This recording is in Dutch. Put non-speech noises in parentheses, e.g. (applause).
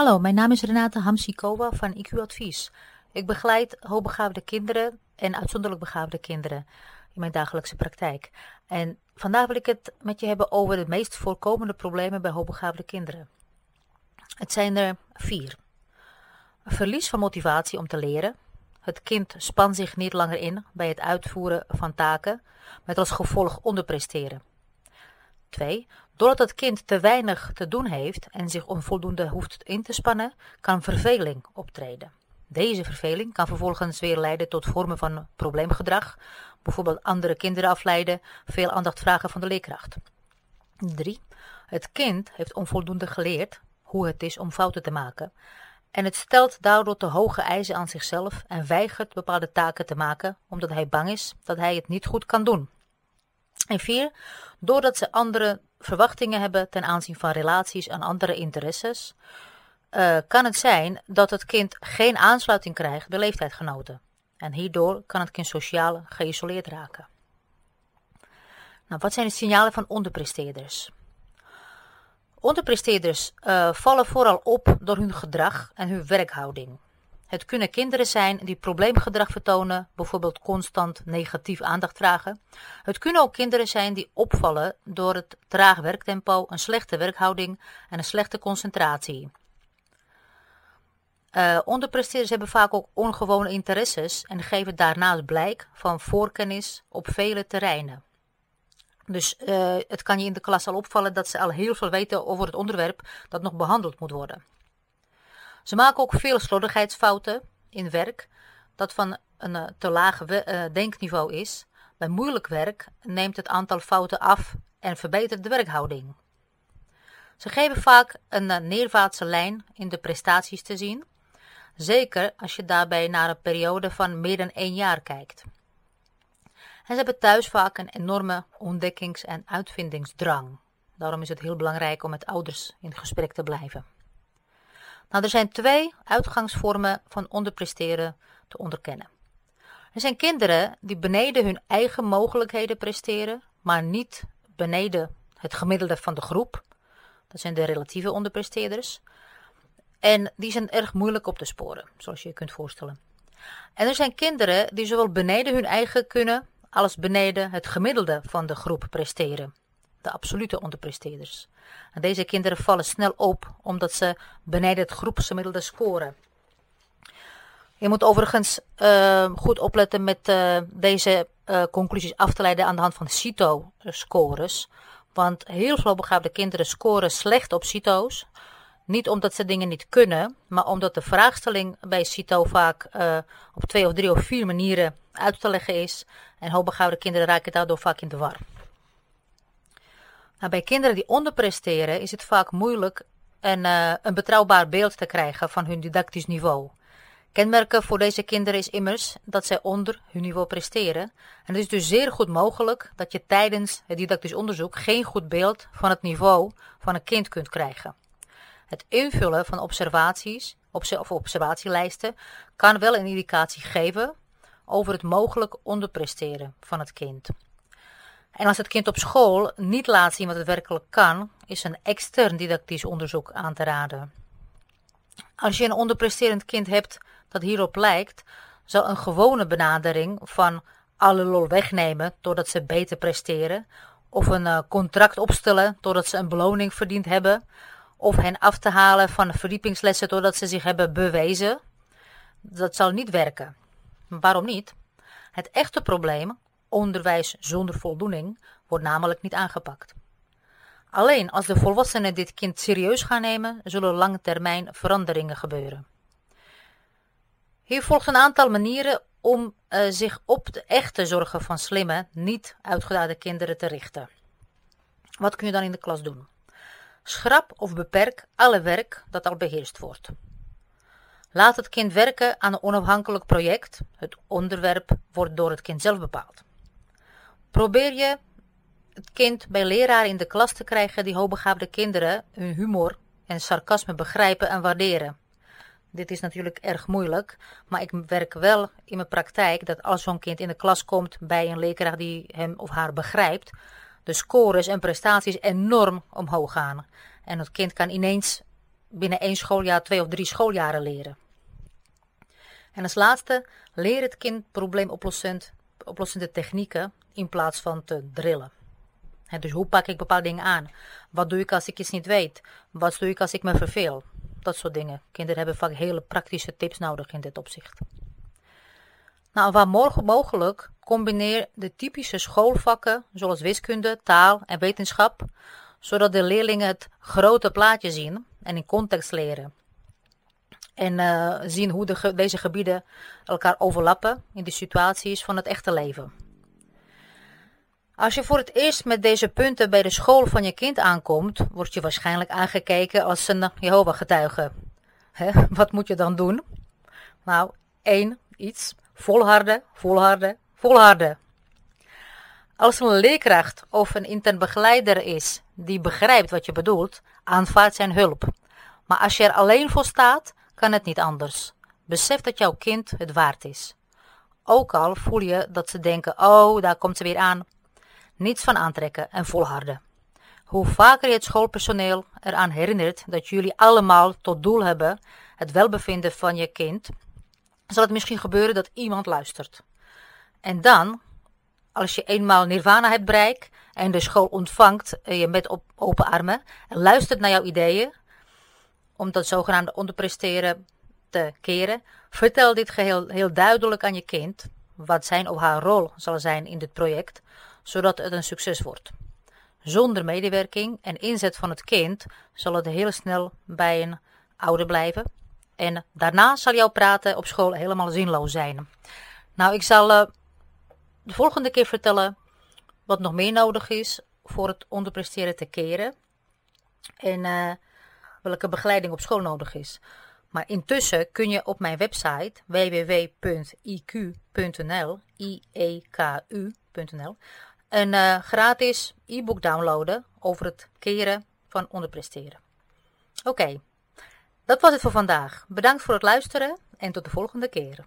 Hallo, mijn naam is Renate Hamsikova van IQ Advies. Ik begeleid hoogbegaafde kinderen en uitzonderlijk begaafde kinderen in mijn dagelijkse praktijk. En vandaag wil ik het met je hebben over de meest voorkomende problemen bij hoogbegaafde kinderen. Het zijn er vier. Verlies van motivatie om te leren. Het kind spant zich niet langer in bij het uitvoeren van taken, met als gevolg onderpresteren. 2. Doordat het kind te weinig te doen heeft en zich onvoldoende hoeft in te spannen, kan verveling optreden. Deze verveling kan vervolgens weer leiden tot vormen van probleemgedrag, bijvoorbeeld andere kinderen afleiden, veel aandacht vragen van de leerkracht. 3. Het kind heeft onvoldoende geleerd hoe het is om fouten te maken en het stelt daardoor te hoge eisen aan zichzelf en weigert bepaalde taken te maken omdat hij bang is dat hij het niet goed kan doen. En vier, doordat ze andere verwachtingen hebben ten aanzien van relaties en andere interesses, uh, kan het zijn dat het kind geen aansluiting krijgt bij leeftijdgenoten. En hierdoor kan het kind sociaal geïsoleerd raken. Nou, wat zijn de signalen van onderpresteerders? Onderpresteerders uh, vallen vooral op door hun gedrag en hun werkhouding. Het kunnen kinderen zijn die probleemgedrag vertonen, bijvoorbeeld constant negatief aandacht vragen. Het kunnen ook kinderen zijn die opvallen door het traag werktempo, een slechte werkhouding en een slechte concentratie. Uh, onderpresteerders hebben vaak ook ongewone interesses en geven daarnaast blijk van voorkennis op vele terreinen. Dus uh, het kan je in de klas al opvallen dat ze al heel veel weten over het onderwerp dat nog behandeld moet worden. Ze maken ook veel slordigheidsfouten in werk dat van een eh, te laag uh, denkniveau is. Bij moeilijk werk neemt het aantal fouten af en verbetert de werkhouding. Ze geven vaak een neerwaartse lijn in de prestaties te zien, zeker als je daarbij naar een periode van meer dan één jaar kijkt. En ze hebben thuis vaak een enorme ontdekkings- en uitvindingsdrang. Daarom is het heel belangrijk om met ouders in gesprek te blijven. Nou, er zijn twee uitgangsvormen van onderpresteren te onderkennen. Er zijn kinderen die beneden hun eigen mogelijkheden presteren, maar niet beneden het gemiddelde van de groep. Dat zijn de relatieve onderpresteerders. En die zijn erg moeilijk op te sporen, zoals je je kunt voorstellen. En er zijn kinderen die zowel beneden hun eigen kunnen als beneden het gemiddelde van de groep presteren. De absolute onderpresteerders. En deze kinderen vallen snel op omdat ze beneden het groepsgemiddelde scoren. Je moet overigens uh, goed opletten met uh, deze uh, conclusies af te leiden aan de hand van CITO-scores. Want heel veel begaafde kinderen scoren slecht op CITO's. Niet omdat ze dingen niet kunnen, maar omdat de vraagstelling bij CITO vaak op twee of drie of vier manieren uit te leggen is. En hoogbegaafde kinderen raken daardoor vaak in de war. Nou, bij kinderen die onderpresteren is het vaak moeilijk een, uh, een betrouwbaar beeld te krijgen van hun didactisch niveau. Kenmerken voor deze kinderen is immers dat zij onder hun niveau presteren. En het is dus zeer goed mogelijk dat je tijdens het didactisch onderzoek geen goed beeld van het niveau van een kind kunt krijgen. Het invullen van observaties of observatielijsten kan wel een indicatie geven over het mogelijk onderpresteren van het kind. En als het kind op school niet laat zien wat het werkelijk kan, is een extern didactisch onderzoek aan te raden. Als je een onderpresterend kind hebt dat hierop lijkt, zou een gewone benadering van alle lol wegnemen doordat ze beter presteren, of een uh, contract opstellen doordat ze een beloning verdiend hebben, of hen af te halen van verdiepingslessen doordat ze zich hebben bewezen, dat zal niet werken. Waarom niet? Het echte probleem Onderwijs zonder voldoening wordt namelijk niet aangepakt. Alleen als de volwassenen dit kind serieus gaan nemen, zullen lange termijn veranderingen gebeuren. Hier volgt een aantal manieren om uh, zich op de echte zorgen van slimme, niet uitgedaagde kinderen te richten. Wat kun je dan in de klas doen? Schrap of beperk alle werk dat al beheerst wordt. Laat het kind werken aan een onafhankelijk project. Het onderwerp wordt door het kind zelf bepaald. Probeer je het kind bij leraren in de klas te krijgen die hoogbegaafde kinderen hun humor en sarcasme begrijpen en waarderen. Dit is natuurlijk erg moeilijk, maar ik werk wel in mijn praktijk dat als zo'n kind in de klas komt bij een leraar die hem of haar begrijpt, de scores en prestaties enorm omhoog gaan. En het kind kan ineens binnen één schooljaar twee of drie schooljaren leren. En als laatste, leer het kind probleemoplossende technieken in plaats van te drillen. dus hoe pak ik bepaalde dingen aan? Wat doe ik als ik iets niet weet? Wat doe ik als ik me verveel? Dat soort dingen. Kinderen hebben vaak hele praktische tips nodig in dit opzicht. Nou, waar mogelijk combineer de typische schoolvakken zoals wiskunde, taal en wetenschap, zodat de leerlingen het grote plaatje zien en in context leren. En uh, zien hoe de, deze gebieden elkaar overlappen in de situaties van het echte leven. Als je voor het eerst met deze punten bij de school van je kind aankomt, word je waarschijnlijk aangekeken als een Jehovah-getuige. (laughs) Wat moet je dan doen? Nou, één, iets. Volharden, volharden, volharden. Als een leerkracht of een intern begeleider is die begrijpt wat je bedoelt, aanvaardt zijn hulp. Maar als je er alleen voor staat, kan het niet anders. Besef dat jouw kind het waard is. Ook al voel je dat ze denken, oh, daar komt ze weer aan. Niets van aantrekken en volharden. Hoe vaker je het schoolpersoneel eraan herinnert dat jullie allemaal tot doel hebben het welbevinden van je kind, zal het misschien gebeuren dat iemand luistert. En dan, als je eenmaal nirvana hebt bereikt en de school ontvangt je met op open armen en luistert naar jouw ideeën, om dat zogenaamde onderpresteren te keren, vertel dit geheel heel duidelijk aan je kind wat zijn of haar rol zal zijn in dit project, zodat het een succes wordt. Zonder medewerking en inzet van het kind zal het heel snel bij een ouder blijven. En daarna zal jouw praten op school helemaal zinloos zijn. Nou, ik zal uh, de volgende keer vertellen wat nog meer nodig is voor het onderpresteren te keren. En uh, welke begeleiding op school nodig is. Maar intussen kun je op mijn website www.iq.nl, i-e-k-u.nl, een uh, gratis e-book downloaden over het keren van onderpresteren. Oké, dat was het voor vandaag. Bedankt voor het luisteren en tot de volgende keer.